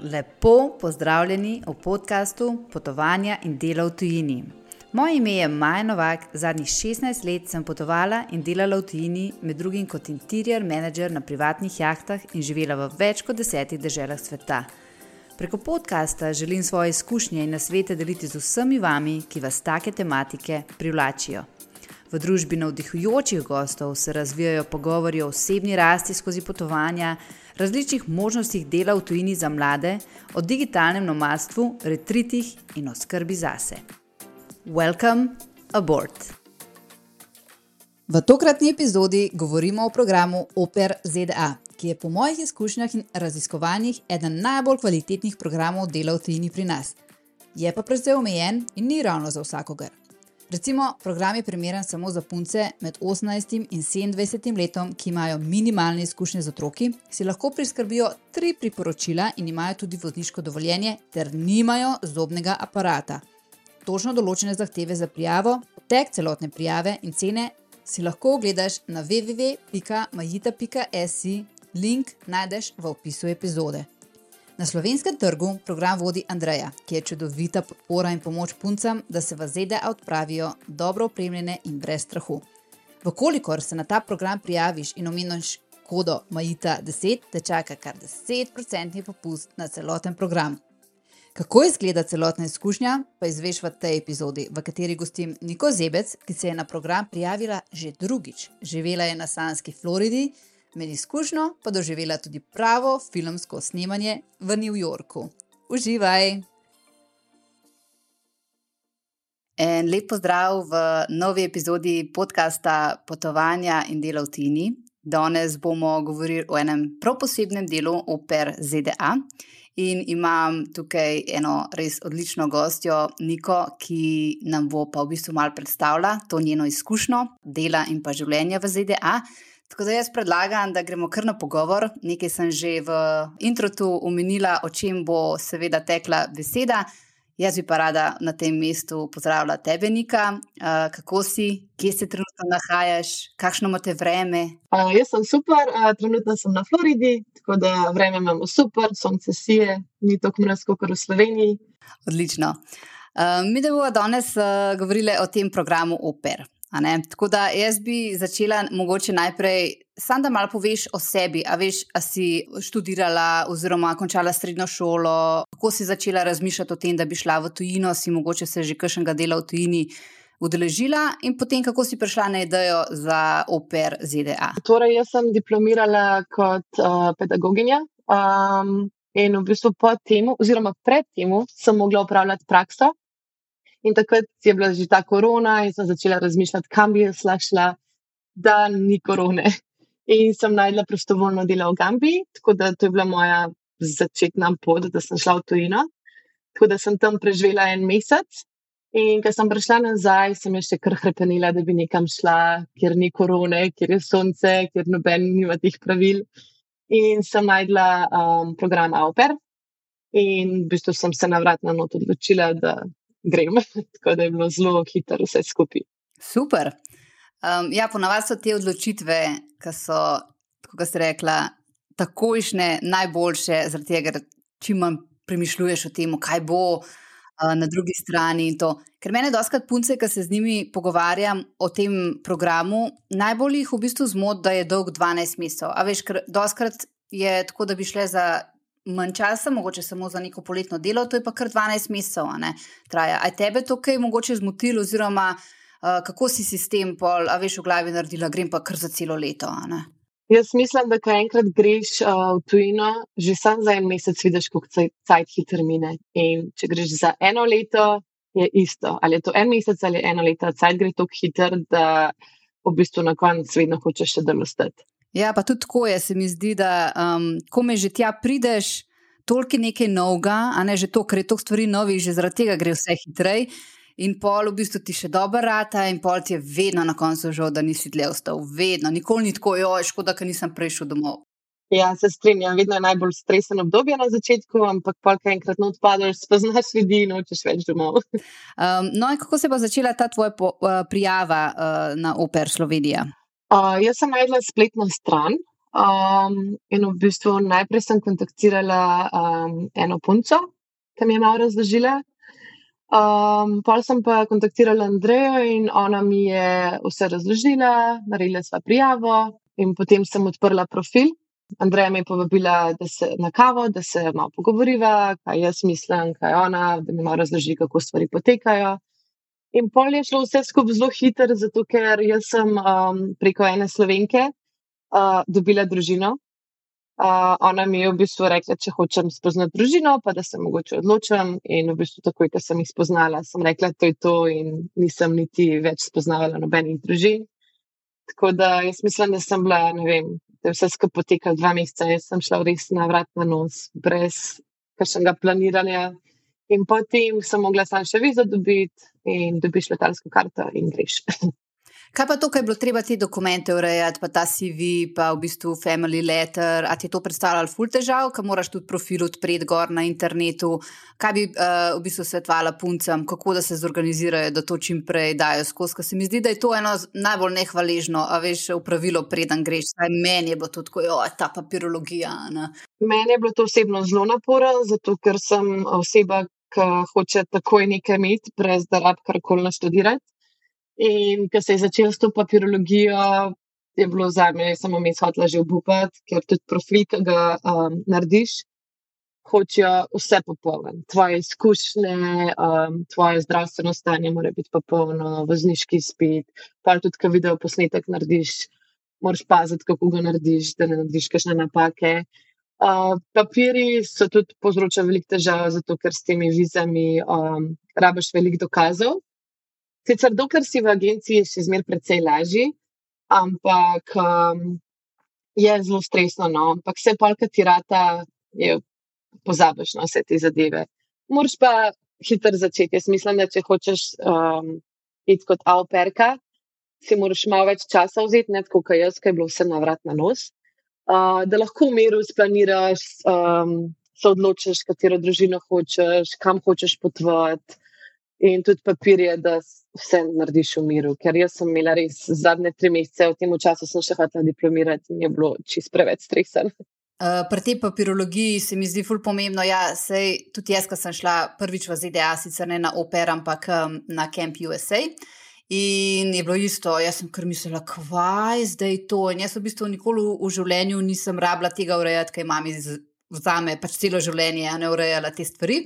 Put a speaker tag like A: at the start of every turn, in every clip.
A: Lepo pozdravljeni v podkastu Potovanja in dela v tujini. Moje ime je Maja Novak, zadnjih 16 let sem potovala in delala v tujini, med drugim kot interior manager na privatnih jahtah in živela v več kot desetih državah sveta. Preko podcasta želim svoje izkušnje in nasvete deliti z vsemi vami, ki vas take tematike privlačijo. V družbi navdihujočih gostov se razvijajo pogovori o osebni rasti skozi potovanja, različnih možnostih dela v tujini za mlade, o digitalnem nomadstvu, retritih in o skrbi zase. Welcome aboard! V tokratni epizodi govorimo o programu Oper ZDA, ki je po mojih izkušnjah in raziskovanjih eden najbolj kvalitetnih programov dela v tujini pri nas. Je pa precej omejen in ni ravno za vsakogar. Recimo, program je primeren samo za punce med 18 in 27 letom, ki imajo minimalne izkušnje z otroki, si lahko priskrbijo tri priporočila in imajo tudi vozniško dovoljenje, ter nimajo zobnega aparata. Točno določene zahteve za prijavo, potek celotne prijave in cene si lahko ogledaš na www.majita.si, link najdeš v opisu epizode. Na slovenskem trgu program vodi Andreja, ki je čudovita podpora in pomoč puncem, da se v ZDA odpravijo dobro opremljene in brez strahu. Vkolikor se na ta program prijaviš in omeniš kodo Majita 10, te čaka kar 10% popust na celoten program. Kako izgleda celotna izkušnja, pa izveš v tej epizodi, v kateri gostim Niko Zebec, ki se je na program prijavila že drugič. Živela je na Sanski Floridi med izkušnjo pa doživela tudi pravo filmsko snemanje v New Yorku. Uživaj! En lep pozdrav v novi epizodi podcasta Potovanja in dela v Tini. Danes bomo govorili o enem prav posebnem delu Oper ZDA. In imam tukaj eno res odlično gostjo, Niko, ki nam bo pa v bistvu malo predstavila to njeno izkušnjo dela in pa življenja v ZDA. Tako da jaz predlagam, da gremo kar na pogovor. Nekaj sem že v introtu omenila, o čem bo seveda tekla beseda. Jaz bi pa rada na tem mestu pozdravila tebe, Nika. Uh, kako si, kje se trenutno nahajaš, kakšno imate vreme?
B: Uh, jaz sem super, uh, trenutno sem na Floridi, tako da vreme imamo super, sonce sije, ni tako mrzko kot v Sloveniji.
A: Odlično. Uh, mi da bomo danes uh, govorili o tem programu Oper. Tako da jaz bi začela mogoče najprej, samo da malo poveš o sebi. A veš, a si študirala oziroma končala srednjo šolo, kako si začela razmišljati o tem, da bi šla v tujino, si mogoče se že kakšnega dela v tujini udeležila in potem kako si prišla na idejo za oper ZDA.
B: Torej, jaz sem diplomirala kot uh, pedagoginja. Um, In v bistvu po tem, oziroma pred tem, sem mogla upravljati prakso In takrat je bila že ta korona, in sem začela razmišljati, kam bi šla, šla, da ni korone. In sem najdla prostovoljno delo v Gambiji, tako da to je bila moja začetna pot, da sem šla v tujino. Tako da sem tam preživela en mesec. In ko sem prišla nazaj, sem še kar hrepenila, da bi nekam šla, kjer ni korone, kjer je sonce, kjer noben nima teh pravil. In sem najdla um, program Auper. In v bistvu sem se navratno odločila, da grem. Tako da je bilo zelo hitro vse skupaj.
A: Super. Um, ja, ponavadi so te odločitve, ki so, kako se rekla, takojšne, najboljše, zaradi tega, ker čim manj premišljuješ o tem, kaj bo uh, na drugi strani. Ker mene doskrat punce, ki se z njimi pogovarjam o tem programu, najbolj jih v bistvu zmot, da je dolg 12 mesecev. A veš, ker doskrat je tako, da bi šle za manj časa, mogoče samo za neko poletno delo, to je pa kar 12 mesecev. Traja. A tebe to kaj mogoče zmotilo, oziroma uh, kako si sistem, pol, a veš, v glavi naredila, grem pa kar za celo leto.
B: Jaz mislim, da ko enkrat greš uh, v tujino, že sam za en mesec vidiš, kako cajt hitro mine. In če greš za eno leto, je isto. Ali je to en mesec ali eno leto, cajt gre tako hitro, da v bistvu na koncu vedno hočeš še delostati.
A: Ja, pa tudi tako je, se mi zdi, da um, ko me že tja prideš, toliko nekaj novega, a ne že to, ker je to stvari novih, že zaradi tega gre vse hitreje. In pol v bistvu ti še dobro rata, in pol ti je vedno na koncu žal, da nisi dlje ostal. Vedno, nikoli ni tako, joj, škoda, ker nisem prišel domov.
B: Ja, se strinjam, vedno je najbolj stresen obdobje na začetku, ampak pa kaj enkrat not padeš, spoznaš ljudi in nočeš več domov.
A: Um, no, in kako se pa začela ta tvoja uh, prijava uh, na Oper Slovenija?
B: Uh, jaz sem najdla spletno stran, Um, in v bistvu najprej sem kontaktirala um, eno punco, ki mi je malo razložila. Um, pol sem pa kontaktirala Andrejo in ona mi je vse razložila, naredila sva prijavo in potem sem odprla profil. Andreja me je povabila se, na kavo, da se malo pogovoriva, kaj jaz mislim, kaj ona, da mi malo razloži, kako stvari potekajo. In pol je šlo vse skupaj zelo hitro, zato ker jaz sem um, preko ene slovenke uh, dobila družino. Uh, ona mi je v bistvu rekla, če hočem spoznati družino, pa da se mogoče odločim. In v bistvu takoj, ko sem jih spoznala, sem rekla, da je to in nisem niti več spoznavala nobenih družin. Tako da jaz mislim, da sem bila, ne vem, da je vse skupaj potekalo dva meseca, jaz sem šla res na vrat na nos, brez kakšnega planiranja. In potem sem mogla sam še vizo dobiti in dobiš letalsko karto in greš.
A: Kaj pa to, kaj je bilo treba te dokumente urejati, pa ta CV, pa v bistvu family letter, a ti je to predstavljalo ful težav, ker moraš tudi profil odpreti gor na internetu. Kaj bi uh, v bistvu svetvala puncem, kako da se zorganizirajo, da to čim prej dajo skozi. Ker se mi zdi, da je to eno najbolj nehvaležno, a veš, upravilo, preden greš. Saj meni je bilo to tako, jo, ta papirologija. Ne?
B: Meni je bilo to osebno zelo naporno, zato ker sem oseba, ki hoče takoj nekaj imeti, brez da rab karkoli naštudirati. In ko se je začel s to papirologijo, je bilo za me, samo mi shotla že obupati, ker tudi profil, ki ga um, narediš, hočejo vse popoln. Tvoje izkušnje, um, tvoje zdravstveno stanje mora biti popolno, vozniški spit, pa tudi, ko video posnetek narediš, moraš paziti, kako ga narediš, da ne narediš kakšne napake. Uh, papiri so tudi povzročali veliko težav, zato ker s temi vizami um, rabiš veliko dokazov. Sicer, dokler si v agenciji, je še zmeraj precej lažji, ampak um, je zelo stresno. No? Ampak vse polka ti rata, je pozabiš na vse te zadeve. Moraš pa hitro začeti. Jaz mislim, da če hočeš um, iti kot avperka, si moraš malo več časa vzeti, ne tako kot jaz, ki je bilo vse na vrat na nos da lahko v miru splaniraš, um, se odločiš, katero družino hočeš, kam hočeš potovati. In tudi papir je, da vse narediš v miru. Ker jaz sem imela res zadnje tri mesece, v tem času sem še hotela diplomirati in je bilo čist preveč stresen.
A: Uh, pri tej papirologiji se mi zdi ful pomembno. Ja, sej, tudi jaz, ko sem šla prvič v ZDA, sicer ne na oper, ampak um, na Camp USA. In je bilo isto, jaz sem kar mislila, kvaj zdaj to. In jaz v bistvu nikoli v življenju nisem rabila tega urejati, kaj imam za me, pač celo življenje, ne urejala te stvari.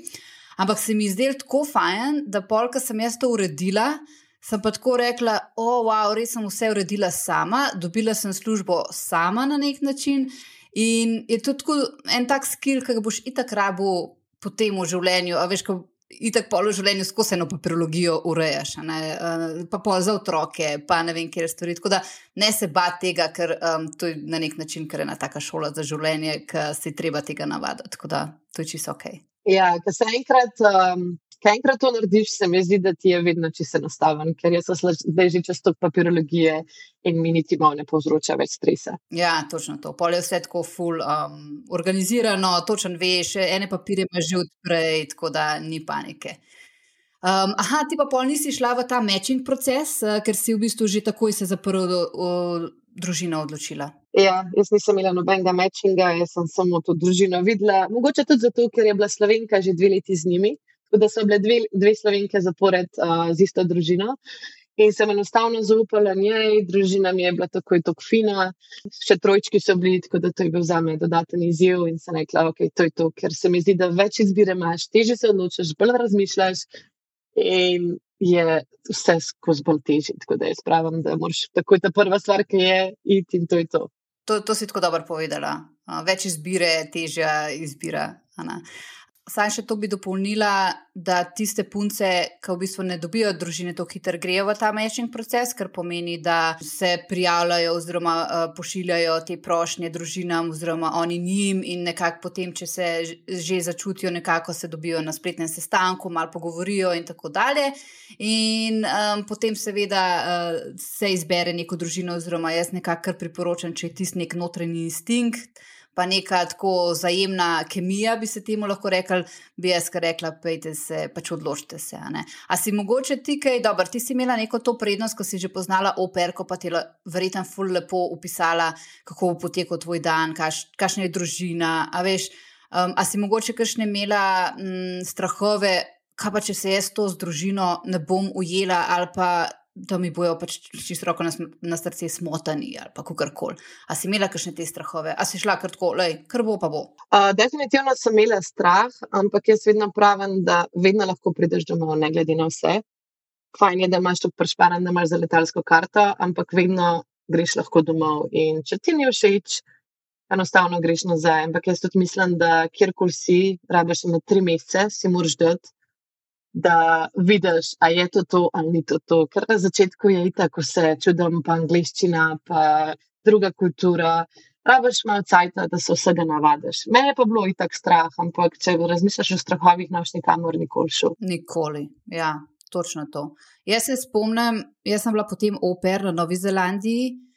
A: Ampak se mi zdelo tako fajn, da polka sem jaz to uredila. Sem pa tako rekla, o, oh, wow, res sem vse uredila sama, dobila sem službo sama na nek način. In je to tako en tak skill, ki ga boš itak rabo potem v življenju. A veš, ko itak polo življenju skozi eno papirologijo urejaš, ne, uh, pa pol za otroke, pa ne vem, kje stvari. Tako da ne se bati tega, ker um, to je na nek način kar ena taka šola za življenje, ki se treba tega navaditi. Tako da to je čisto ok.
B: Ja, ker se enkrat. Um... Kaj enkrat to narediš, se mi zdi, da ti je vedno čisto enostaven, ker jaz sem zdaj že čez to papirologije in mi niti malo ne povzroča več stresa.
A: Ja, točno to. Pol je vse tako full um, organizirano, točen veš, ene papirje imaš že odprej, tako da ni panike. Um, aha, ti pa pol nisi šla v ta matching proces, uh, ker si v bistvu že takoj se za prvo družino odločila.
B: Ja, jaz nisem imela nobenega matchinga, jaz sem samo to družino videla. Mogoče tudi zato, ker je bila slovenka že dve leti z njimi. Tako da so bile dve, dve slovenke zapored uh, z isto družino. In sem enostavno zaupala njej, družina mi je bila tako in tako fina, še trojčki so bili, tako da to je bil za me dodaten izziv. In sem rekla, ok, to je to, ker se mi zdi, da več izbire imaš, teže se odločiš, bolj razmišljaš. In je vse skozi bolj težje. Tako da jaz pravim, da moraš takoj ta prva stvar, ki je iti in to je to.
A: To, to si tako dobro povedala. Več izbire, težja izbira. Saj še to bi dopolnila, da tiste punce, ki v bistvu ne dobijo družine, tako hitro grejo v ta matching proces, kar pomeni, da se prijavljajo oziroma uh, pošiljajo te prošnje družinam oziroma oni njim in nekako potem, če se že začutijo, nekako se dobijo na spletnem sestanku, malo pogovorijo in tako dalje. In um, potem seveda uh, se izbere neko družino oziroma jaz nekako priporočam, če je tisti nek notranji instinkt pa neka tako zajemna kemija, bi se temu lahko rekli, bi jaz rekla, pejte se, pač odločite se. A, a si mogoče ti kaj, dobro, ti si imela neko to prednost, ko si že poznala operko, pa ti je verjetno ful lepo upisala, kako bo potekal tvoj dan, kaš, kakšna je družina, a veš. Um, a si mogoče kakšne imela m, mm, strahove, kaj pa če se jaz to z družino ne bom ujela, ali pa da mi bojo pač čisto roko na, na srce smotani, ali kar koli. A si imela kakšne te strahove, a si šla kar tako, lej, kar bo pa bo?
B: Uh, definitivno sem imela strah, ampak jaz vedno pravim, da vedno lahko prideš domov, ne glede na vse. Fajn je, da imaš to prešparan, da imaš za letalsko karto, ampak vedno greš lahko domov. In če ti ni všeč, enostavno greš nazaj. Ampak jaz tudi mislim, da kjerkoli si, rabiš na tri mesece, si moraš dati da vidiš, a je to to ali ni to to. Ker na začetku je tako vse čudom, pa angliščina, pa druga kultura. Rabiš malo cajta, da se vsega navadiš. Mene je pa bilo i tak strah, ampak če razmišljaš o strahovih, naš nikamor nikoli šel.
A: Nikoli, ja, točno to. Jaz se spomnim, jaz sem bila potem oper na Novi Zelandiji.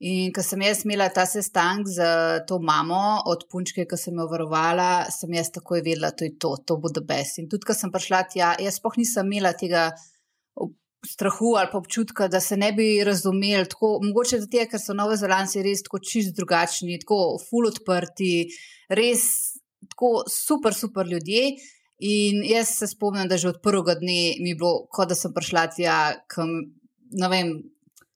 A: In ko sem jaz imela ta sestanek z to mamo od punčke, ki sem jo varovala, sem jaz takoj vedela, da je to, to bo the best. In tudi, ko sem prišla tja, jaz sploh nisem imela tega strahu ali pa občutka, da se ne bi razumeli. Tako, mogoče zato, ker so Nove Zelandci res tako čist drugačni, tako full odprti, res tako super, super ljudje. In jaz se spomnim, da že od prvega dne mi je bilo, kot da sem prišla tja, kam, ne vem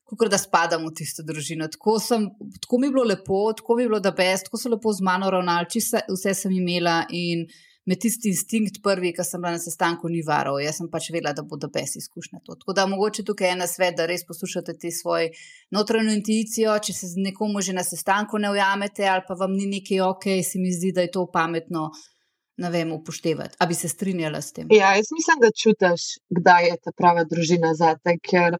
A: kot da spadam v tisto družino. Tako, sem, tako mi je bilo lepo, tako mi je bilo, da best, tako so lepo z mano ravnali, vse, vse sem imela in me tisti instinkt prvi, ki sem bila na sestanku, ni varal. Jaz sem pač vedela, da bo da best izkušnja to. Tako da mogoče tukaj je ena svet, da res poslušate te svoje notranjo intuicijo, če se z nekomu že na sestanku ne ujamete ali pa vam ni nekaj ok, se mi zdi, da je to pametno. Ne vem, upoštevati. Ali bi se strinjala s tem?
B: Ja, jaz mislim, da čutiš, kdaj je ta prava družina za te, ker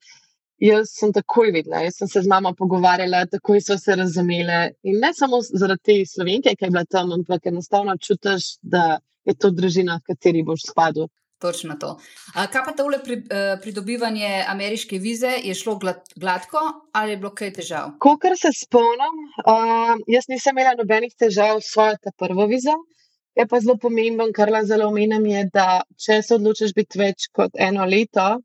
B: Jaz sem takoj videla, jaz sem se z mamo pogovarjala, takoj so se razumele. In ne samo zaradi te slovenke, ki je bila tam, ampak enostavno čutiš, da je to družina, v kateri boš spadal.
A: Točno to. A, kaj pa tole pri, uh, pridobivanje ameriške vize, je šlo glad, gladko ali je bilo kaj težav?
B: Kolikor se spomnim, uh, jaz nisem imela nobenih težav s svojo prvo vizo. Je pa zelo pomemben, kar la zelo omenjam, je, da če se odločiš biti več kot eno leto,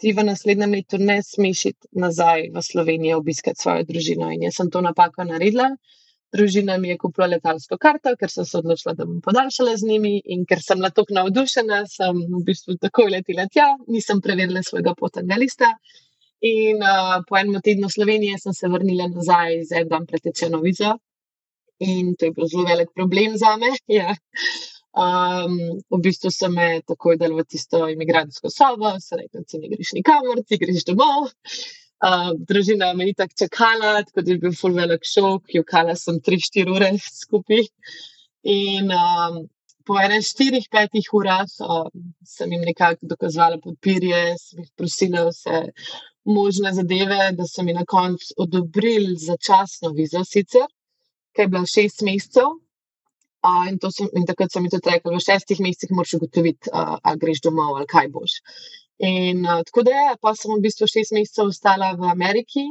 B: ti v naslednjem letu ne smeš nazaj v Slovenijo obiskati svojo družino. In jaz sem to napako naredila. Družina mi je kupila letalsko karto, ker sem se odločila, da bom podaljšala z njimi. In ker sem bila tako navdušena, sem v bistvu takoj letela tja, nisem preverila svojega potnega lista. In uh, po enem tednu Slovenije sem se vrnila nazaj z enim dan pretečeno vizo. In to je bil zelo velik problem za me. Ja. Um, v bistvu sem me takoj dal v tisto imigrantsko sobo, se reče, ti ne greš nikamor, ti greš domov. Uh, družina me je tako čakala, tako da je bil full velik šok, jokala sem 3-4 ure skupaj. In um, po 4-5 urah um, sem jim nekako dokazovala papirje, sem jih prosila vse možne zadeve, da so mi na koncu odobrili začasno vizo sicer, ki je bila 6 mesecev. Uh, in, sem, in takrat sem jim tudi rekel, v šestih mesecih moraš ugotoviti, uh, ali greš domov ali kaj boš. In uh, tako da pa sem v bistvu šest mesecev ostala v Ameriki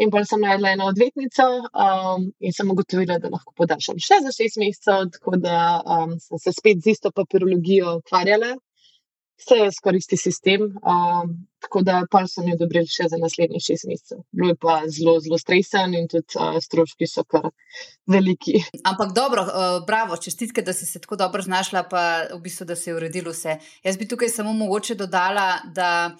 B: in pa sem najdla eno odvetnico um, in sem ugotovila, da lahko podaljšam še za šest mesecev, tako da um, sem se spet z isto papirologijo ukvarjala je skoraj isti sistem. Um, tako da pa sem jo dobril še za naslednjih šest mesecev. Bilo je pa zelo, zelo stresen in tudi uh, stroški so kar veliki.
A: Ampak dobro, uh, bravo, čestitke, da si se tako dobro znašla, pa v bistvu, da se je uredilo vse. Jaz bi tukaj samo mogoče dodala, da.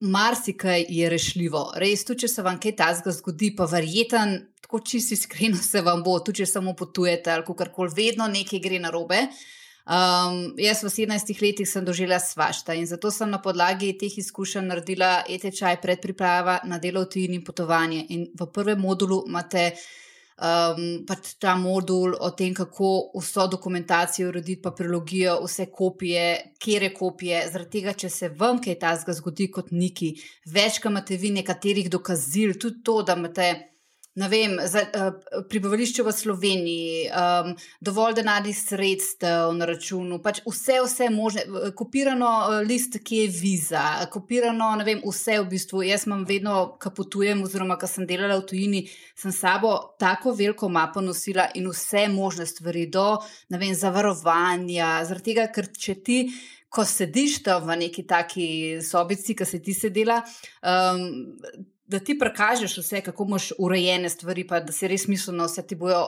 A: Marsikaj je rešljivo. Res, tudi če se vam kaj tasga zgodi, pa verjeten, tako čisto iskreno se vam bo, tudi če samo potujete ali karkoli, vedno nekaj gre na robe. Uh, Um, jaz v 17 letih sem doživela svašta in zato sem na podlagi teh izkušenj naredila etečaj predpriprava na delo v tujini in potovanje. In v prvem modulu imate um, pač ta modul o tem, kako vso dokumentacijo urediti, pa prilogijo, vse kopije, kere kopije. Zaradi tega, če se vam kaj tasga zgodi kot neki, več, kaj imate vi nekaterih dokazil, tudi to, da imate vem, za, uh, pribavališče v Sloveniji, um, dovolj denarnih sredstev na računu, pač vse, vse možne, kopirano uh, list, ki je viza, kopirano, ne vem, vse v bistvu. Jaz imam vedno, ko potujem, oziroma ko sem delala v tujini, sem sabo tako veliko mapo nosila in vse možne stvari, do vem, zavarovanja. Zaradi tega, ker če ti. Ko sediš tam v neki taki sobici, ki se ti sedela, um, da ti prekažeš vse, kako imaš urejene stvari, pa da si res mislno, da ti bojo.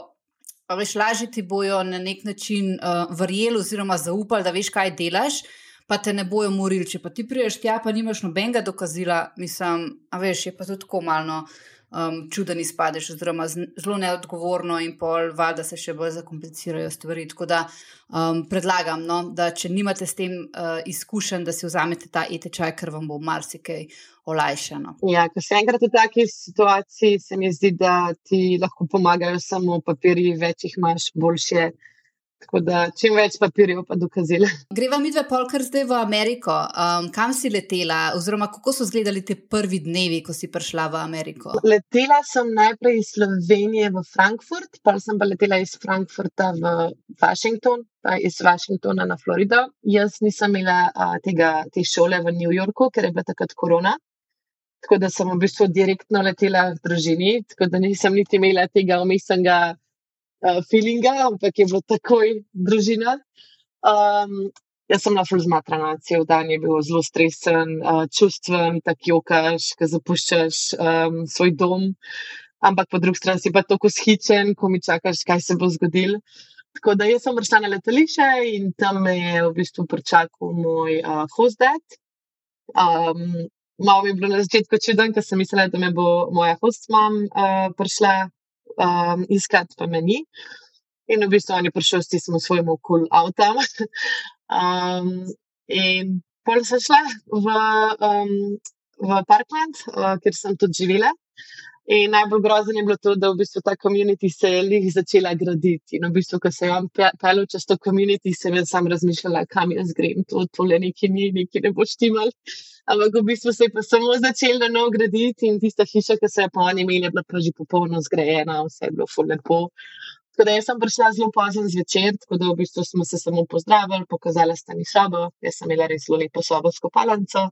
A: Veš, lažje ti bojo na nek način uh, verjeli, oziroma zaupali, da veš, kaj delaš, pa te ne bojo morili. Če pa ti priješ tja, pa nimaš nobenega dokazila, mislim, a veš, je pa to tako malo um, čuden izpadeš, oziroma zelo neodgovorno, in pol, valjda se še bolj zakomplicirajo stvari. Tako da um, predlagam, no, da če nimate s tem uh, izkušenj, da si vzamete ta etečaj, ker vam bo marsikaj olajšano.
B: Ja, ko se enkrat v taki situaciji, se mi zdi, da ti lahko pomagajo samo papirji, več jih imaš, boljše. Tako da čim več papirjev, pa dokazila.
A: Greva mi dve polkar zdaj v Ameriko. Um, kam si letela, oziroma kako so izgledali ti prvi dnevi, ko si prišla v Ameriko?
B: Letela sem najprej iz Slovenije v Frankfurt, pa sem pa letela iz Frankfurta v Washington, pa iz Washingtona na Florido. Jaz nisem imela uh, tega, te šole v New Yorku, ker je bila takrat korona. Tako da sem v bistvu direktno letela v družini, tako da nisem niti imela tega umestnega uh, feelinga, ampak je bilo takoj družina. Um, jaz sem na full zmatrana, cel dan je bil zelo stresen, uh, čustven, tako jokaš, ki zapuščaš um, svoj dom, ampak po drugi strani si pa tako shičen, ko mi čakaš, kaj se bo zgodil. Tako da jaz sem prišla na letališče in tam me je v bistvu pričakal moj uh, hostdad. Um, malo mi je bilo na začetku čuden, ker sem mislila, da me bo moja hostmam uh, prišla um, iskati, pa meni. In v bistvu on je prišel s tistim svojim okoljem avtom. um, in pol sem šla v, um, v Parkland, uh, kjer sem tudi živela. In najbolj grozno je bilo to, da v bistvu ta komunit se je lih začela graditi. In v bistvu, ko se je on pelil čez to komunit, sem jaz sam razmišljala, kam jaz grem, to, to le neki ni, neki ne bo štimal. Ampak v bistvu se je pa samo začel na novo graditi in tista hiša, ki so jo pa oni imeli, je bila pa že popolno zgrajena, vse je bilo ful lepo. Tako da jaz sem prišla zelo pozno zvečer, tako da v bistvu smo se samo pozdravili, pokazala sta mi sobo, jaz sem imela res zelo lepo sobo s kopalnico.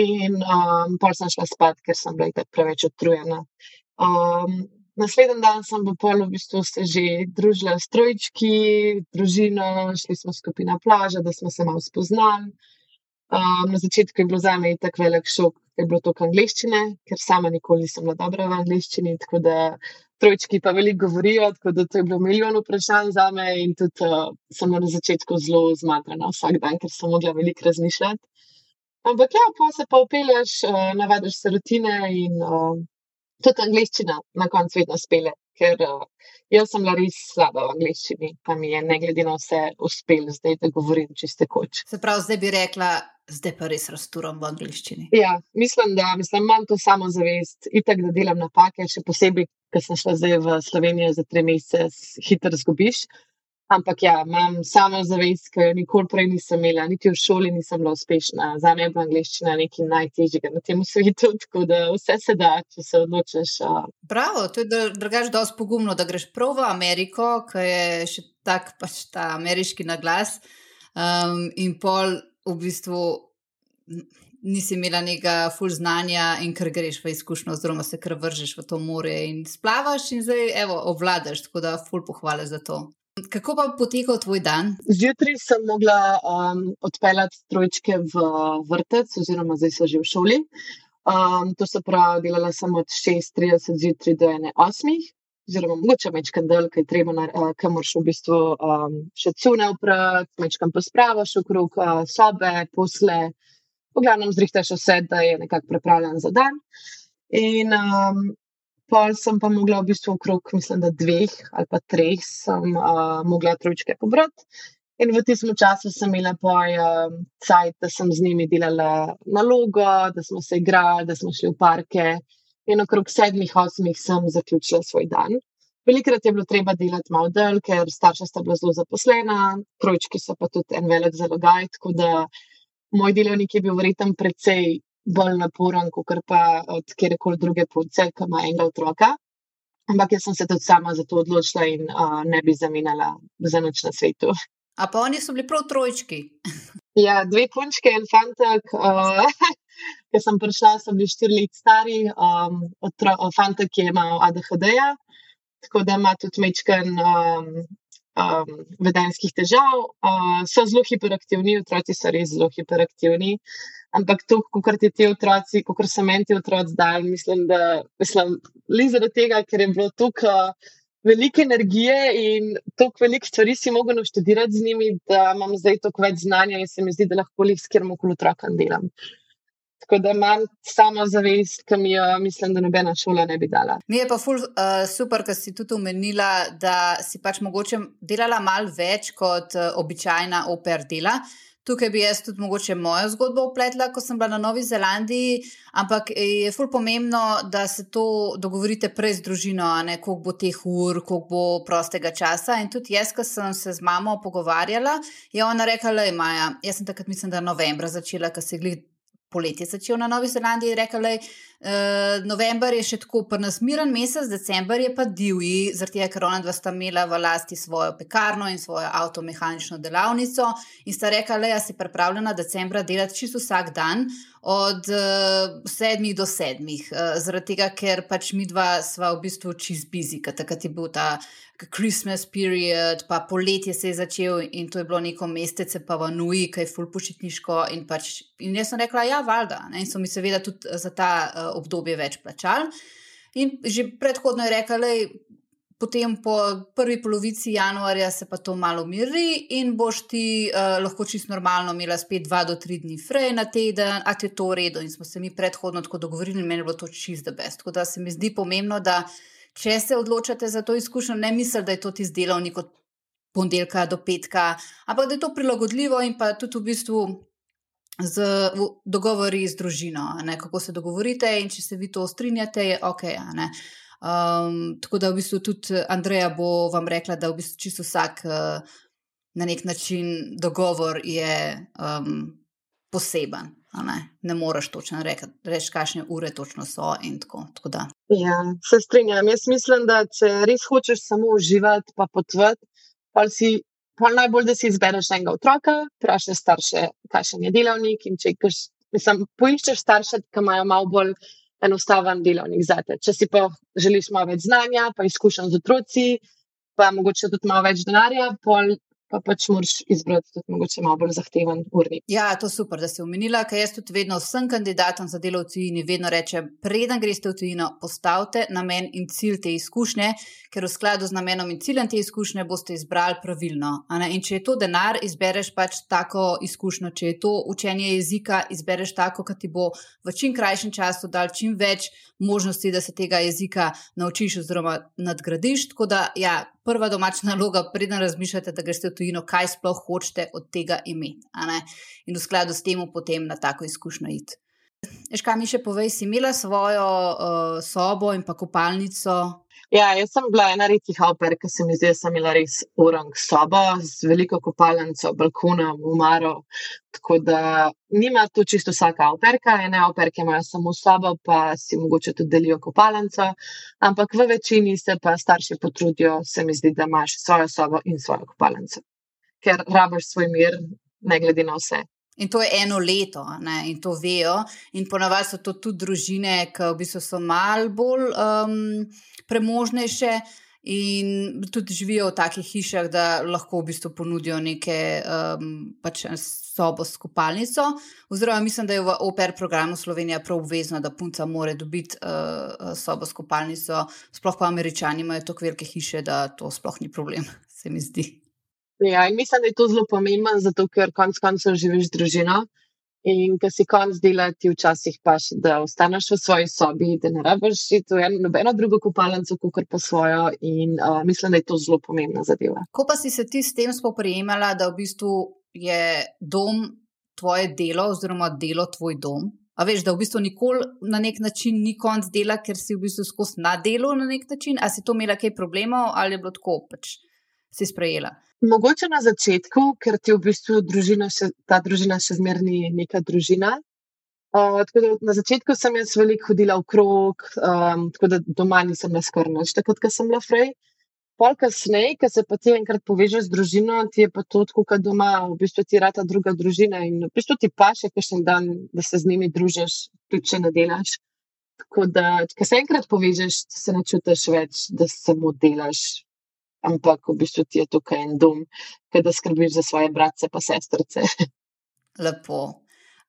B: In um, pol sem šla spat, ker sem bila tako preveč utrujena. Um, naslednji dan sem v polu v bistvu se že družila s trojčki, družino, šli smo skupaj na plažo, da smo se malo spoznali. Um, na začetku je bilo za me tako velik šok, da je bilo to angliščine, ker sama nikoli nisem bila dobra v angliščini. Tako da trojčki pa veliko govorijo, tako da to je bilo milijon vprašanj za me in tudi uh, sem na začetku zelo zmatrana vsak dan, ker sem mogla veliko razmišljati. Ampak ja, pa se pa upelješ, uh, navadiš se rutine in uh, tudi angliščina na koncu vedno spele. Ker uh, jaz sem bila res slaba v angliščini, pa mi je ne glede na vse uspelo zdaj, da govorim čiste koč.
A: Se pravi, zdaj bi rekla, zdaj pa res razturam v angliščini.
B: Ja, mislim, da mislim, imam to samozavest, itak, da delam napake, še posebej, ker sem šla zdaj v Slovenijo za tri mesece, hitro zgubiš. Ampak ja, imam samozavest, ki jo nikoli prej nisem imela, niti v šoli nisem bila uspešna. Za me je bila angliščina nekaj najtežjega na tem svetu, tako da vse se da, če se odločiš.
A: Bravo, to je drugač dosti pogumno, da greš prav v Ameriko, ki je še tak pač ta ameriški naglas. Um, in pol v bistvu nisi imela nekega full znanja in ker greš v izkušnjo, oziroma se kar vržeš v to more in splavaš in zdaj, evo, obvladaš, tako da full pohvale za to. Kako pa potekal tvoj dan?
B: Zjutraj sem mogla um, odpeljati trojčke v vrtec, oziroma zdaj so že v šoli. Um, to se pravi, delala sem od 6:30 zjutraj do 1:08 oziroma mogoče večkrat del, ki je treba, uh, ki moraš v bistvu um, še cune upraviti, večkrat pospravaš okrog uh, sobe, posle, v glavnem zrihtaš vse, da je nekako pripravljen za dan. In um, pol sem pa mogla v bistvu okrog, mislim, da dveh ali pa treh, sem uh, mogla trojčke pobrati. In v tistem času sem imela poj uh, cajt, da sem z njimi delala nalogo, da smo se igrali, da smo šli v parke in okrog sedmih, osmih sem zaključila svoj dan. Velikrat je bilo treba delati malo del, ker starša sta bila zelo zaposlena, trojčki so pa tudi en velik zalogaj, tako da moj delovnik je bil verjetno precej bolj naporen, kot pa od kjerkoli druge punce, ki ima enega otroka. Ampak jaz sem se tudi sama za to odločila in uh, ne bi zamenjala za noč na svetu.
A: A pa oni so bili prav trojčki.
B: ja, dve punčke in fantek. Uh, Ker sem prišla, so bili štiri leta stari, um, fantek, ki je imel ADHD-ja, tako da ima tudi mečken um, um, vedenskih težav. Uh, so zelo hiperaktivni, otroci so res zelo hiperaktivni. Ampak to, kot ti ti otroci, kot so meni ti otroci zdaj, mislim, da mislim, le zaradi tega, ker je bilo tukaj. Uh, Velike energije in toliko velikih stvari si mogel naštudirati z njimi, da imam zdaj toliko več znanja in se mi zdi, da lahko jih s kjerkoli koli otrokom delam. Tako da imam samo zavest, ki mi jo mislim, da nobena šola ne bi dala.
A: Mi je pa ful, uh, super, ker si tudi omenila, da si pač mogoče delala mal več kot uh, običajna oper dela. Tukaj bi jaz tudi mogoče mojo zgodbo upletla, ko sem bila na Novi Zelandiji, ampak je ful pomembno, da se to dogovorite prej z družino, ne koliko bo teh ur, koliko bo prostega časa. In tudi jaz, ko sem se z mamo pogovarjala, je ona rekla, da je Maja. Jaz sem takrat, mislim, da novembra začela, ker se je glih poletje začel na Novi Zelandiji, rekel je, uh, november je še tako prnasmiren mesec, december je pa divji, zaradi tega, ker ona dva sta imela v lasti svojo pekarno in svojo avtomehanično delavnico in sta rekla, da si pripravljena decembra delati čisto vsak dan. Od uh, sedmih do sedmih, uh, zaradi tega, ker pač mi dva sva v bistvu čist busy, takrat je bil ta Christmas period, pa poletje se je začel in to je bilo neko mesece, pa v Nuji, ki je full počitniško. In, pač, in jaz sem rekla, ja, valjda. Ne? In so mi seveda tudi za ta uh, obdobje več plačali. In že predhodno je rekla, da potem po prvi polovici januarja se pa to malo umiri in boš ti uh, lahko čisto normalno imela spet dva do tri dni frej na teden, a ti je to v redu. In smo se mi predhodno tako dogovorili, in meni je bilo to čisto best. Tako da se mi zdi pomembno, da če se odločate za to izkušnjo, ne mislite, da je to tisti delovnik od ponedeljka do petka, ampak da je to prilagodljivo in pa tudi v bistvu. Z dogovori z družino, ne, kako se dogovorite, in če se vi to strinjate, je ok. Um, tako da v bistvu tudi Andreja bo vam rekla, da v bistvu čisto vsak uh, na nek način dogovor je um, poseben. Ne, ne moreš točno reči, kakšne ure točno so. Tako, tako
B: ja, se strinjam. Jaz mislim, da če res hočeš samo uživati, pa potvati, pa si. Pa najbolj, da si izbereš enega otroka, vprašaj starše, kakšen je delovnik. Če mislim, poiščeš starše, ki imajo malo bolj enostaven delovnik za te. Če si pa želiš malo več znanja, pa izkušen z otroci, pa mogoče tudi malo več denarja, pol pa pač moraš izbrati tudi mogoče malo bolj zahteven urnik.
A: Ja, to je super, da si omenila, ker jaz tudi vedno vsem kandidatom za delo v tujini vedno rečem, preden greste v tujino, postavite namen in cilj te izkušnje, ker v skladu z namenom in ciljem te izkušnje boste izbrali pravilno. In če je to denar, izbereš pač tako izkušnjo, če je to učenje jezika, izbereš tako, ki ti bo v čim krajšem času dal čim več možnosti, da se tega jezika naučiš oziroma nadgradiš. Tako da, ja, prva domača naloga, preden razmišljate, da greste v tujino, kaj sploh hočete od tega imeti. In v skladu s tem, potem na tako izkušnjo iti. Eška mi še povej, si imela svojo uh, sobo in pa kopalnico,
B: Ja, jaz sem bila ena redkih avper, ki se mi zdi, da sem imela res urang sobo z veliko kopalnico, balkonom, umaro. Tako da nima tu čisto vsaka avperka, ene avperke imajo samo sobo, pa si mogoče tudi delijo kopalnico. Ampak v večini se pa starši potrudijo, se mi zdi, da imaš svojo sobo in svojo kopalnico. Ker rabiš svoj mir, ne glede na vse.
A: In to je eno leto, ne? in to vejo. In ponavadi so to tudi družine, ki v bistvu so malo bolj um, premožnejše in tudi živijo v takih hišah, da lahko v bistvu ponudijo neke um, pač sobo s kopalnico. Oziroma, mislim, da je v OPR programu Slovenija prav obvezno, da punca more dobiti uh, sobo s kopalnico. Sploh pa američani imajo tako velike hiše, da to sploh ni problem, se mi zdi.
B: Ja, in mislim, da je to zelo pomembno, zato ker konec koncev živiš družino. In ko si konc dela, ti včasih paš, da ostaneš v svoji sobi, da ne rabiš iti v eno drugo kopalnico, kot pa svojo. In uh, mislim, da je to zelo pomembna zadeva.
A: Ko pa si se ti s tem spoprijemala, da v bistvu je dom tvoje delo, oziroma delo tvoj dom. A veš, da v bistvu nikoli na nek način ni konc dela, ker si v bistvu skozi na delo na nek način. A si to imela kaj problemov ali je bilo tako, pač si sprejela?
B: Mogoče na začetku, ker ti v bistvu družina še, ta družina še zmerni neka družina. Uh, da, na začetku sem jaz veliko hodila okrog, um, tako da doma nisem naskrnila, takrat, ko sem bila frej. Pol kasneje, ko se pa ti enkrat povežeš z družino, ti je pa to tako, kot doma, v bistvu ti rata druga družina in v bistvu ti pa še kakšen dan, da se z njimi družiš, tudi če ne delaš. Tako da, ko se enkrat povežeš, se ne čutiš več, da samo delaš, ampak v bistvu ti je tukaj en dom, da skrbiš za svoje bratce in sestrce.
A: Lepo.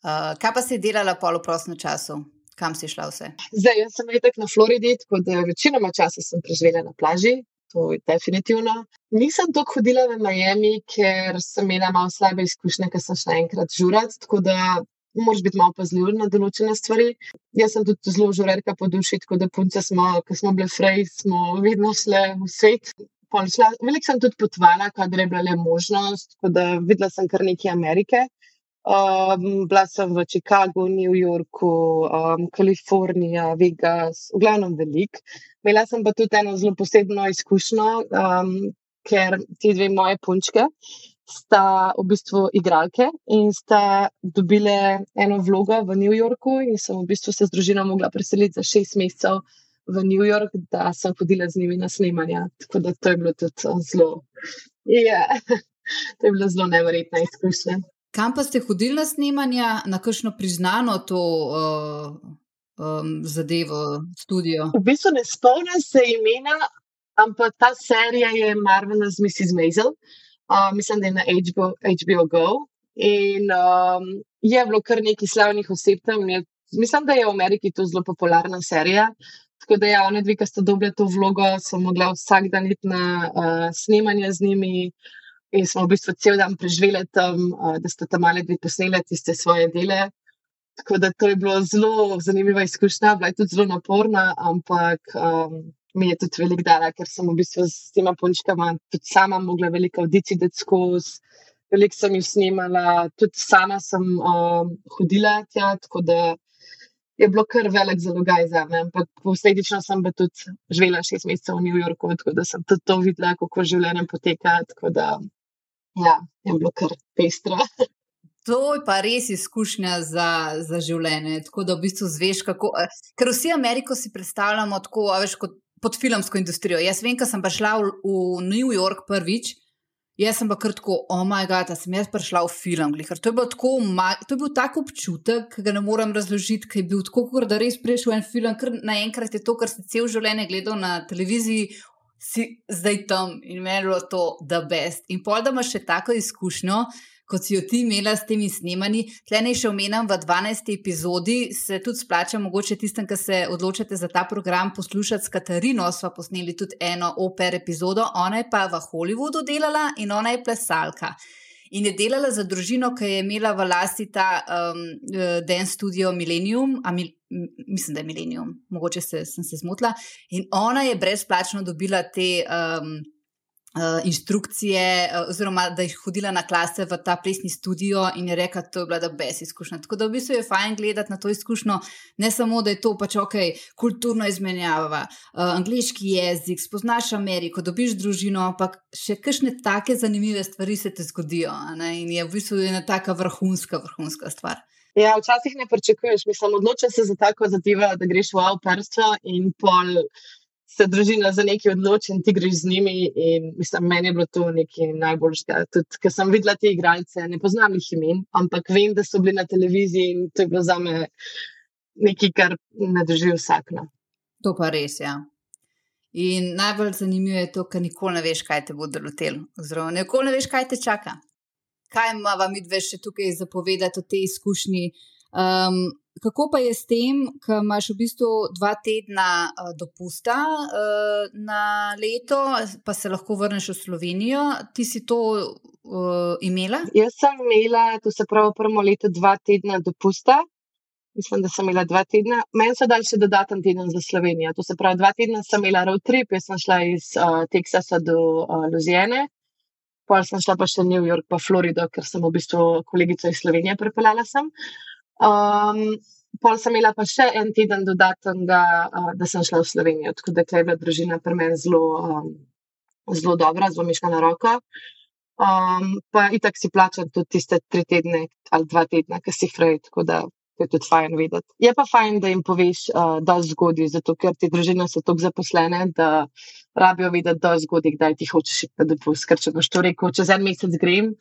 A: Uh, kaj pa si delala polo prostem času? Kam si šla vse?
B: Zdaj, jaz sem rekel na Floridi, tako da večinoma časa sem preživela na plaži, to je definitivno. Nisem tako hodila v Miami, ker sem imela malo slabe izkušnje, ker sem šla enkrat žurati, tako da moraš biti malo pazljiv na določene stvari. Jaz sem tudi zelo žurerka po duši, tako da punce smo, ko smo bile frej, smo vedno šle v svet. Veliko sem tudi potovala, kadar je bila le možnost, tako da videla sem kar nekaj Amerike. Um, bila sem v Chicagu, New Yorku, um, Kalifornija, Vegas, v glavnem velik. Imela sem pa tudi eno zelo posebno izkušnjo, um, ker ti dve moje punčke sta v bistvu igralke in sta dobile eno vlogo v New Yorku in sem v bistvu se z družino mogla preseliti za šest mesecev v New York, da sem hodila z njimi na snemanje. Tako da to je bilo tudi zelo, yeah, to je bilo zelo neverjetna izkušnja.
A: Kam pa ste hodili na snemanje, na kakšno priznano to uh, um, zadevo, studio?
B: V bistvu ne spomnim se imena, ampak ta serija je Marvelous Mrs. Maisel. Uh, mislim, da je na HBO, HBO Go. In um, je bilo kar nekaj slavnih oseb tam. Mislim, da je v Ameriki to zelo popularna serija. Tako da, ja, oni dve, ki ste dobili to vlogo, so mogli vsak dan iti na uh, snemanje z njimi. In smo v bistvu cel dan preživeli tam, da ste tam ali dve posneli tiste svoje dele. Tako da to je bilo zelo zanimiva izkušnja, bila je tudi zelo naporna, ampak um, mi je tudi velik dala, ker sem v bistvu s tema punčkama tudi sama mogla veliko audicij dati skozi, veliko sem jih snimala, tudi sama sem um, hodila tja, tako da je bilo kar velik zalogaj za me. Ampak posledično sem pa tudi živela šest mesecev v New Yorku, tako da sem tudi to videla, kako življenje poteka. Ja, je bilo kar pestro.
A: To je pa res izkušnja za, za življenje. Tako da v bistvu zveš, kako. Eh, ker vsi Ameriko si predstavljamo tako, veš, kot pod filmsko industrijo. Jaz vem, ko sem pa šla v, v New York prvič, jaz sem pa kar tako, oh moj bog, da sem jaz prišla v film. Ker to je tako, to je bil tak občutek, ki ga ne morem razložiti, ker je bil tako, kot da res prišel en film, ker naenkrat je to, kar si cel življenje gledal na televiziji, si zdaj tam in meni je to the best. In pol, da imaš še tako izkušnjo, kot si jo ti imela s temi snemanji. Tle ne še omenjam v 12. epizodi, se tudi splača, mogoče tistem, ki se odločite za ta program, poslušati s Katarino. Sva posneli tudi eno oper epizodo, ona je pa v Hollywoodu delala in ona je plesalka in je delala za družino, ki je imela v lasti ta um, eh, dance studio Millennium, mi, mislim, da je Millennium, mogoče se, sem se zmotila. In ona je brezplačno dobila te. Um, inštrukcije, uh, oziroma da je hodila na klase v ta plesni studio in je rekla, da je bila da brez izkušnja. Tako da v bistvu je fajn gledati na to izkušnjo, ne samo da je to pač ok, kulturno izmenjava, uh, angliški jezik, spoznaš Ameriko, dobiš družino, ampak še kakšne take zanimive stvari se ti zgodijo. In je v bistvu ena taka vrhunska, vrhunska stvar.
B: Ja, včasih ne pričakuješ, mislim, odloča se za tako zadevo, da greš v avtoprstvo in pol se družina za nekaj odloči in ti greš z njimi. In, mislim, meni je bilo to nekaj najboljšega. Tudi, ker sem videla te igralce, ne poznam jih imen, ampak vem, da so bili na televiziji in to je bilo za me nekaj, kar ne drži vsak. No.
A: To pa res, ja. In najbolj zanimivo je to, ker nikoli ne veš, kaj te bo delotel, oziroma nikoli ne veš, kaj te čaka. Kaj ima vam dve še tukaj zapovedati o tej izkušnji? Um, kako pa je s tem, ko imaš v bistvu dva tedna uh, dopusta uh, na leto, pa se lahko vrneš v Slovenijo? Ti si to uh, imela?
B: Jaz sem imela, to se pravi, prvo leto dva tedna dopusta. Mislim, da sem imela dva tedna. Meni so dali še dodaten teden za Slovenijo. To se pravi, dva tedna sem imela road trip, jaz sem šla iz uh, Teksasa do uh, Louisiane. Pol sem šla pa še New York, pa Florido, ker sem v bistvu kolegico iz Slovenije pripeljala sem. Um, pol sem imela pa še en teden dodatnega, uh, da sem šla v Slovenijo, tako da je bila družina pri meni zelo, um, zelo dobra, zelo miška na roko. Um, pa itak si plačam tudi tiste tri tedne ali dva tedna, ki si fraj, tako da je tudi fajn vedeti. Je pa fajn, da jim poveš, uh, da je zgodaj, zato ker ti družine so tako zaposlene, da rabijo vedeti, da je zgodaj, kdaj ti hočeš na dopust. Ker če boš to rekel, čez en mesec grem,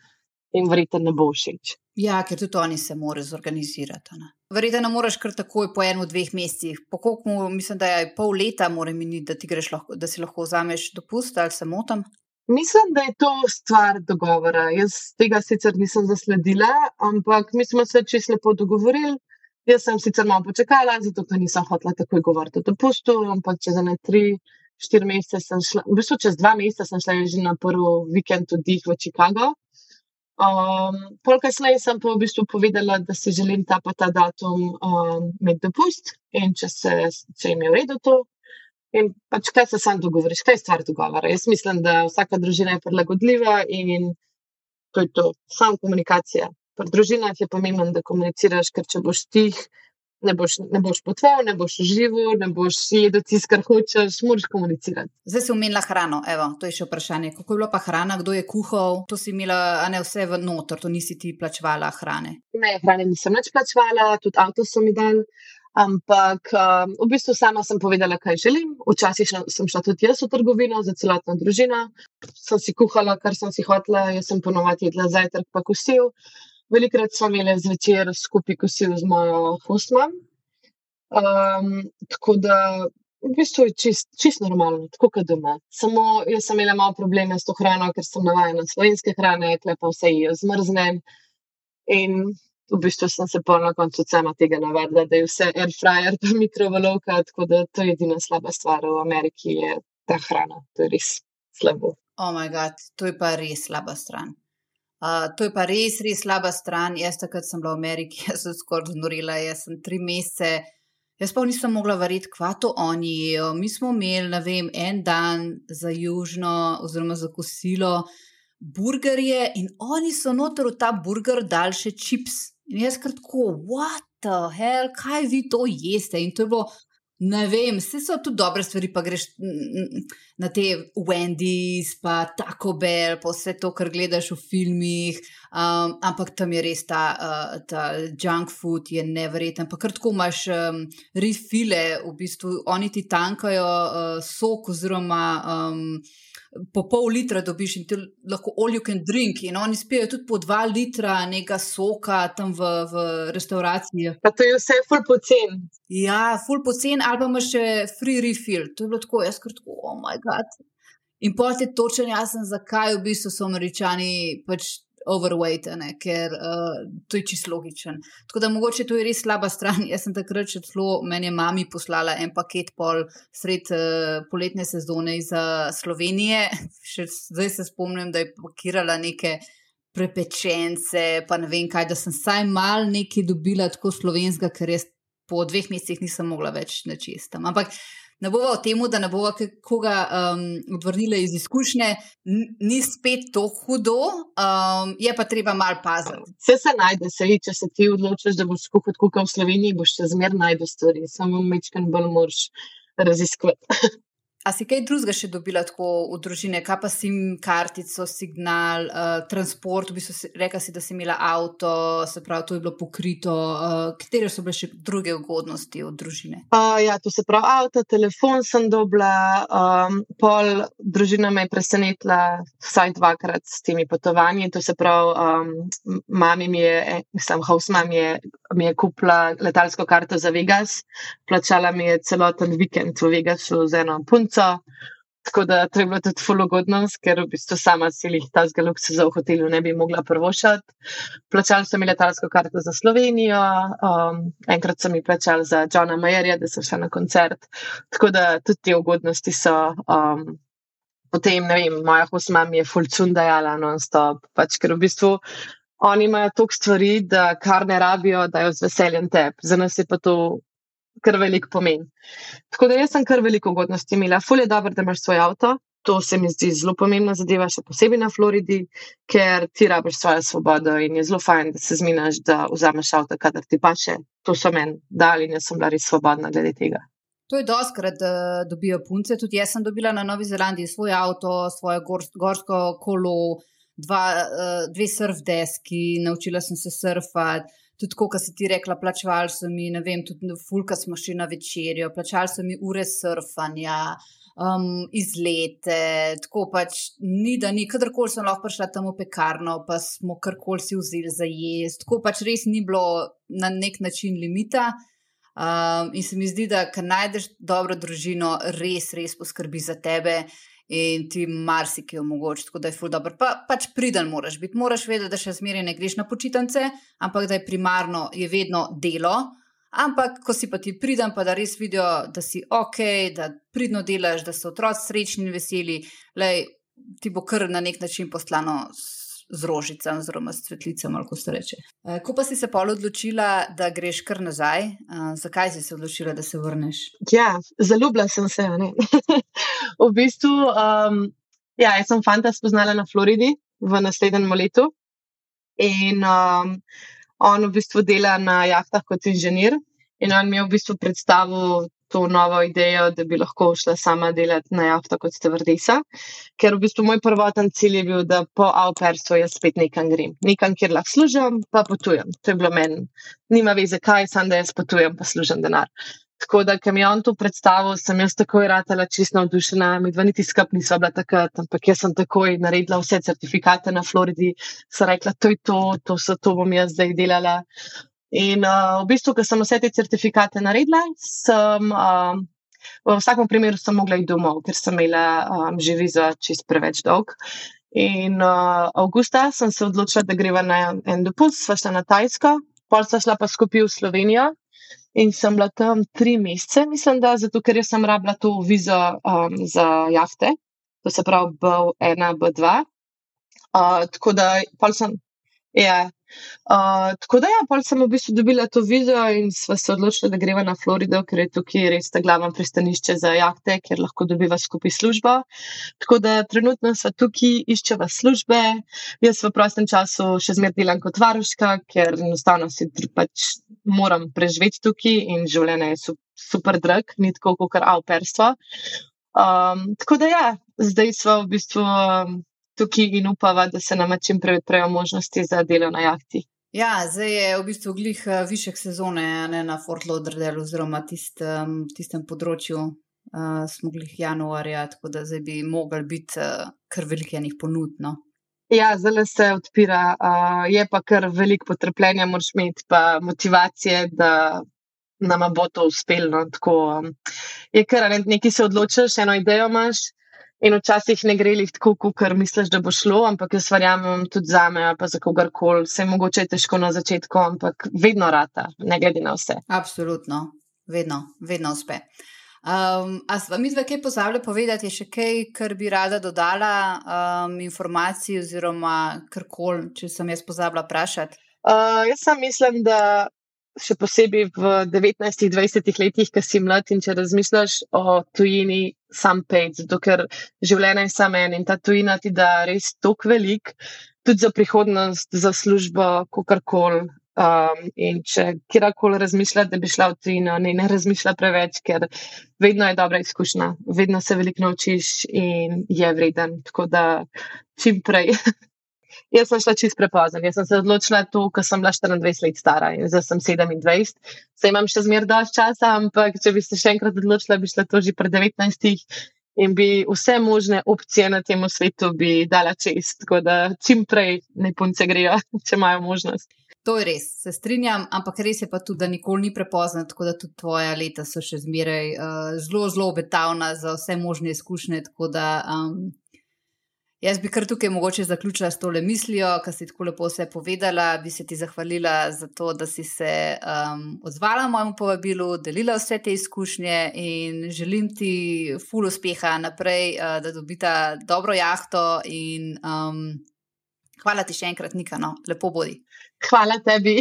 B: jim verjetno ne bo všeč.
A: Ja, ker tudi oni se morajo zorganizirati. Ne? Verjetno ne moreš kar takoj po enem, dveh mesecih. Po koliko, mislim, da je pol leta, mora miniti, da, lahko, da si lahko vzameš dopust ali se motam.
B: Mislim, da je to stvar dogovora. Jaz tega sicer nisem zasledila, ampak mi smo se čisto lepo dogovorili. Jaz sem sicer malo počakala, zato ker nisem hotela takoj govoriti o dopustu, ampak čez ne tri, štiri mesece sem šla, v bistvu čez dva meseca sem šla že na prvi vikend oddih v Chicago. Um, pol kasneje sem pa v bistvu povedala, da si želim ta pa ta datum um, imeti dopust in če se če jim je v redu to, In pač kaj se sam dogovoriš, kaj je stvar dogovora. Jaz mislim, da vsaka družina je prilagodljiva in to je to, samo komunikacija. Pri družinah je pomembno, da komuniciraš, ker če boš tih, ne boš, ne boš potoval, ne boš živel, ne boš jedel tisto, kar hočeš, moraš komunicirati.
A: Zdaj si umenila hrano, evo, to je še vprašanje. Kako je bila pa hrana, kdo je kuhal? To si imela, a ne vse v notor, to nisi ti plačevala hrane.
B: Ne, hrane nisem več plačevala, tudi avto so mi dali. Ampak um, v bistvu sama sem povedala, kaj želim. Včasih sem šla tudi jaz v trgovino za celotno družino, sem si kuhala, kar sem si hotela, jaz sem ponovadi jedla zajtrk, pa kosil. Velikrat smo imeli zvečer skupaj kosil z mojo hostmom. Um, tako da v bistvu je čist, čist normalno, tako kot doma. Samo jaz sem imela malo probleme s to hrano, ker sem navajena slovenske hrane, klepa vse jo zmrznem. In v bistvu sem se pa na koncu sama tega navadila, da je vse air fryer, pa mikrovalovka, tako da to je edina slaba stvar v Ameriki, je ta hrana. To je res slabo.
A: Oh moj bog, to je pa res slaba stran. Uh, to je pa res, res slaba stran. Jaz, takrat sem bila v Ameriki, jaz sem skoraj znorila, jaz sem tri mesece. Jaz pa nisem mogla verjeti, kva to oni jedo. Mi smo imeli, ne vem, en dan za južno, oziroma za kosilo, burgerje in oni so noter v ta burger dal še čips. In jaz kratko, what the hell, kaj vi to jeste? In to je bilo, ne vem, vse so tu dobre stvari, pa greš na te Wendy's, pa Taco Bell, pa vse to, kar gledaš v filmih. Um, ampak tam je res ta, uh, ta junk food, je nevreten. Pa kratko imaš um, refile, v bistvu oni ti tankajo uh, sok oziroma. Um, po pol litra dobiš in ti lahko all you can drink. In oni spijo tudi po dva litra nekega soka tam v, v restauraciji.
B: Pa to je vse full pocen.
A: Ja, full pocen, ali pa imaš še free refill. To je bilo tako, jaz kar tako, oh moj bog. In potem je točen jasen, zakaj v bistvu so američani pač overweight, ne, ker uh, to je čisto logičen. Tako da mogoče to je res slaba stran. Jaz sem takrat še celo meni mami poslala en paket pol sred uh, poletne sezone iz Slovenije. Še zdaj se spomnim, da je pakirala neke prepečence, pa ne vem kaj, da sem saj mal nekaj dobila tako slovenskega, ker res po dveh mesecih nisem mogla več nečestam. Ampak ne bo o tem, da ne bo koga um, odvrnila iz izkušnje, ni spet to hudo, um, je pa treba malo paziti.
B: Vse se najde, se je, če se ti odločiš, da boš kuhal kot v Sloveniji, boš še zmeraj najdel stvari, samo mečken bolj moraš raziskovati.
A: A si kaj drugega še dobila tako v družine, kaj pa si jim kartico, signal, uh, transport, v bistvu si, rekla si, da si imela avto, se pravi, to je bilo pokrito. Uh, katere so bile še druge ugodnosti od družine?
B: Uh, ja, to se pravi, avto, telefon sem dobila, um, pol družina me je presenetila vsaj dvakrat s temi potovanji. To se pravi, um, mami mi je, eh, mislim, house mami je, mi je kupila letalsko karto za Vegas, plačala mi je celoten vikend v Vegasu z eno punco punco. Tako da to je bilo tudi fulogodnost, ker v bistvu sama celih ta zgaluksa za v hotelu ne bi mogla prvošati. Plačali so mi letalsko karto za Slovenijo, um, enkrat so mi plačali za Johna Mayerja, da sem šla na koncert. Tako da tudi te ugodnosti so. Um, potem, ne vem, moja hosma mi je fulcun dajala non-stop, pač ker v bistvu. Oni imajo toliko stvari, da kar ne rabijo, da jo z veseljem tep. Za nas je pa to kar velik pomen. Tako da jaz sem kar veliko ugodnosti imela. Ful je dobro, da imaš svoj avto. To se mi zdi zelo pomembna zadeva, še posebej na Floridi, ker ti rabiš svojo svobodo in je zelo fajn, da se zminaš, da vzameš avto, kadar ti paše. To so meni dali in jaz sem bila res svobodna glede tega.
A: To je doskrat, da dobijo punce. Tudi jaz sem dobila na Novi Zelandiji svoj avto, svojo gorsko kolo, dva, eh, dve surf deski, naučila sem se surfati. Tudi, kot si ti rekla, plačevali so mi, ne vem, tudi fulka smo šli na večerjo, plačali so mi ure surfanja. Um, izlete, tako pač ni, da ni, kadarkoli sem lahko prišla tam v pekarno, pa smo karkoli si vzeli za jesti. Tako pač res ni bilo na nek način limita. Um, in se mi zdi, da kar najdeš dobro družino, res, res poskrbi za tebe in ti marsikaj omogoča, tako da je ful dobro. Pa, pač priden moraš biti, moraš vedeti, da še zmeraj ne greš na počitnice, ampak da je primarno je vedno delo. Ampak, ko si pa ti pridem, pa da res vidijo, da si ok, da pridno delaš, da so otroci srečni in veseli, lej, ti bo kar na nek način poslano z rožicami, oziroma s cvetlicami, kako se reče. E, ko pa si se pol odločila, da greš kar nazaj, uh, zakaj si se odločila, da se vrneš?
B: Ja, zaljubila sem se. v bistvu, um, ja, jaz sem fanta spoznala na Floridi v naslednjem letu in um, on v bistvu dela na jahtah kot inženir. In on mi je v bistvu predstavil to novo idejo, da bi lahko šla sama delati na jahto kot stevardesa. Ker v bistvu moj prvoten cilj je bil, da po avperstvu jaz spet nekam grem. Nekam, kjer lahko služim, pa potujem. To je bilo meni. Nima veze, kaj sem, da jaz potujem, pa služim denar. Tako da, ker mi je on to predstavil, sem jaz takoj ratela čisto navdušena. Mi dva niti skupaj nisva bila takrat, ampak jaz sem takoj naredila vse certifikate na Floridi, sem rekla, to je to, to, so, to bom jaz zdaj delala. In uh, v bistvu, ko sem vse te certifikate naredila, sem uh, v vsakem primeru mogla iti domov, ker sem imela um, že vizo čist preveč dolg. In uh, avgusta sem se odločila, da greva na en dopust, sva šla na Tajsko, pol sva šla pa skupaj v Slovenijo. In sem bila tam tri mesece, mislim, da zato, ker sem rabila to vizo um, za jahte, to se pravi B1, B2. Uh, tako da, pol sem, ja, Uh, tako da, ja, pol sem v bistvu dobila to vizo in sva se odločila, da greva na Florido, ker je tukaj res ta glavno pristanišče za jahte, kjer lahko dobiva skupaj službo. Tako da trenutno sva tukaj, iščeva službe. Jaz v prostem času še zmer delam kot varuška, ker enostavno si pač moram preživeti tukaj in življenje je super drag, ni tako kot avperstvo. Um, tako da, ja, zdaj sva v bistvu. Um, tukaj in upava, da se nam čim prej odprejo možnosti za delo na jahti.
A: Ja, zdaj je v bistvu glih eh, višek sezone ne, na Fort Lauderdale oziroma tistem, tistem področju. Uh, smo glih januarja, tako da zdaj bi mogli biti uh, kar velikih ponudno.
B: Ja, zelo se odpira, uh, je pa kar veliko potrpljenja, moraš imeti pa motivacije, da nam bo to uspelo. No, tako um, je kar nekaj se odločiš, eno idejo imaš. In včasih ne gre jih tako, kot misliš, da bo šlo, ampak jaz verjamem tudi za me, pa za kogarkoli. Vse mogoče je težko na začetku, ampak vedno rata, ne glede na vse.
A: Absolutno, vedno, vedno uspe. Um, a s vami dve kaj pozabili povedati, je še kaj, kar bi rada dodala, um, informacij oziroma karkoli, če sem jaz pozabila vprašati?
B: Uh, jaz sem mislim, da še posebej v 19-20 letih, ki si mlad in če razmišljaš o tujini, sam pej, zato ker življenje je samo en in ta tujina ti da res tok velik, tudi za prihodnost, za službo, kakorkoli. Um, in če kjerkoli razmišlja, da bi šla v tujino, ne, ne razmišlja preveč, ker vedno je dobra izkušnja, vedno se veliko naučiš in je vreden. Tako da čim prej. Jaz sem šla čist prepozno. Jaz sem se odločila to, ko sem bila 24 let stara in zdaj sem 27. Zdaj imam še zmer dovolj časa, ampak če bi se še enkrat odločila, bi šla to že pred 19 in bi vse možne opcije na tem svetu bi dala čist. Tako da čim prej ne punce grejo, če imajo možnost.
A: To je res, se strinjam, ampak res je pa tudi, da nikoli ni prepozno, tako da tudi tvoja leta so še zmeraj uh, zelo, zelo obetavna za vse možne izkušnje. Tako da um, Jaz bi kar tukaj mogoče zaključila s tole mislijo, ki si tako lepo vse povedala. Bi se ti zahvalila za to, da si se um, odzvala mojemu povabilu, delila vse te izkušnje in želim ti ful uspeha naprej, uh, da dobita dobro jahto. In, um, hvala ti še enkrat, Nika, no, lepo bodi.
B: Hvala tebi.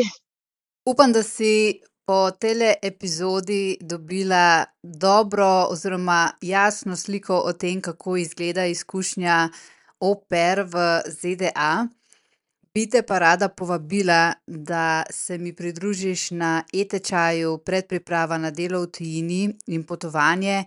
A: Upam, da si. Po tele epizodi dobila dobro oziroma jasno sliko o tem, kako izgleda izkušnja oper v ZDA, bi te pa rada povabila, da se mi pridružiš na e-tečaju predpriprava na delo v tujini in potovanje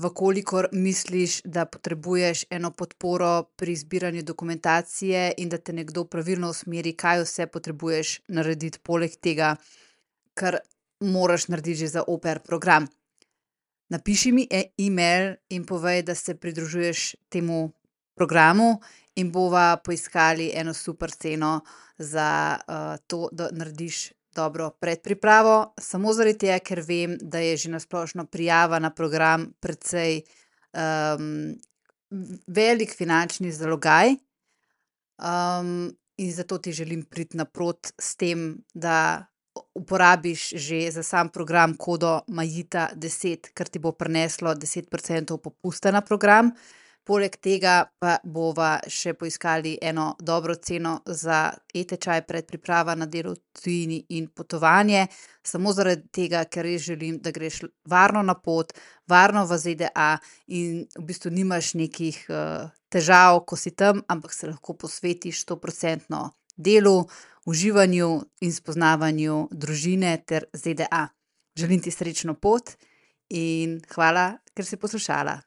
A: Vkolikor misliš, da potrebuješ eno podporo pri zbiranju dokumentacije in da te nekdo pravilno usmeri, kaj vse potrebuješ narediti, poleg tega, kar moraš narediti že za OPR program. Napiši mi e-mail in povej, da se pridružuješ temu programu, in bova poiskali eno super ceno za uh, to, da narediš dobro predpripravo. Samo zaradi tega, ker vem, da je že na splošno prijava na program precej um, velik finančni zalogaj. Um, in zato ti želim priti naprot s tem, da uporabiš že za sam program kodo Majita 10, kar ti bo prineslo 10% popusta na program. Poleg tega pa bova še poiskali eno dobro ceno za e-tečaj, predpriprava na delo tujini in potovanje, samo zaradi tega, ker res želim, da greš varno na pot, varno v ZDA in v bistvu nimaš nekih uh, težav, ko si tam, ampak se lahko posvetiš stoprocentno delu, uživanju in spoznavanju družine ter ZDA. Želim ti srečno pot in hvala, ker si poslušala.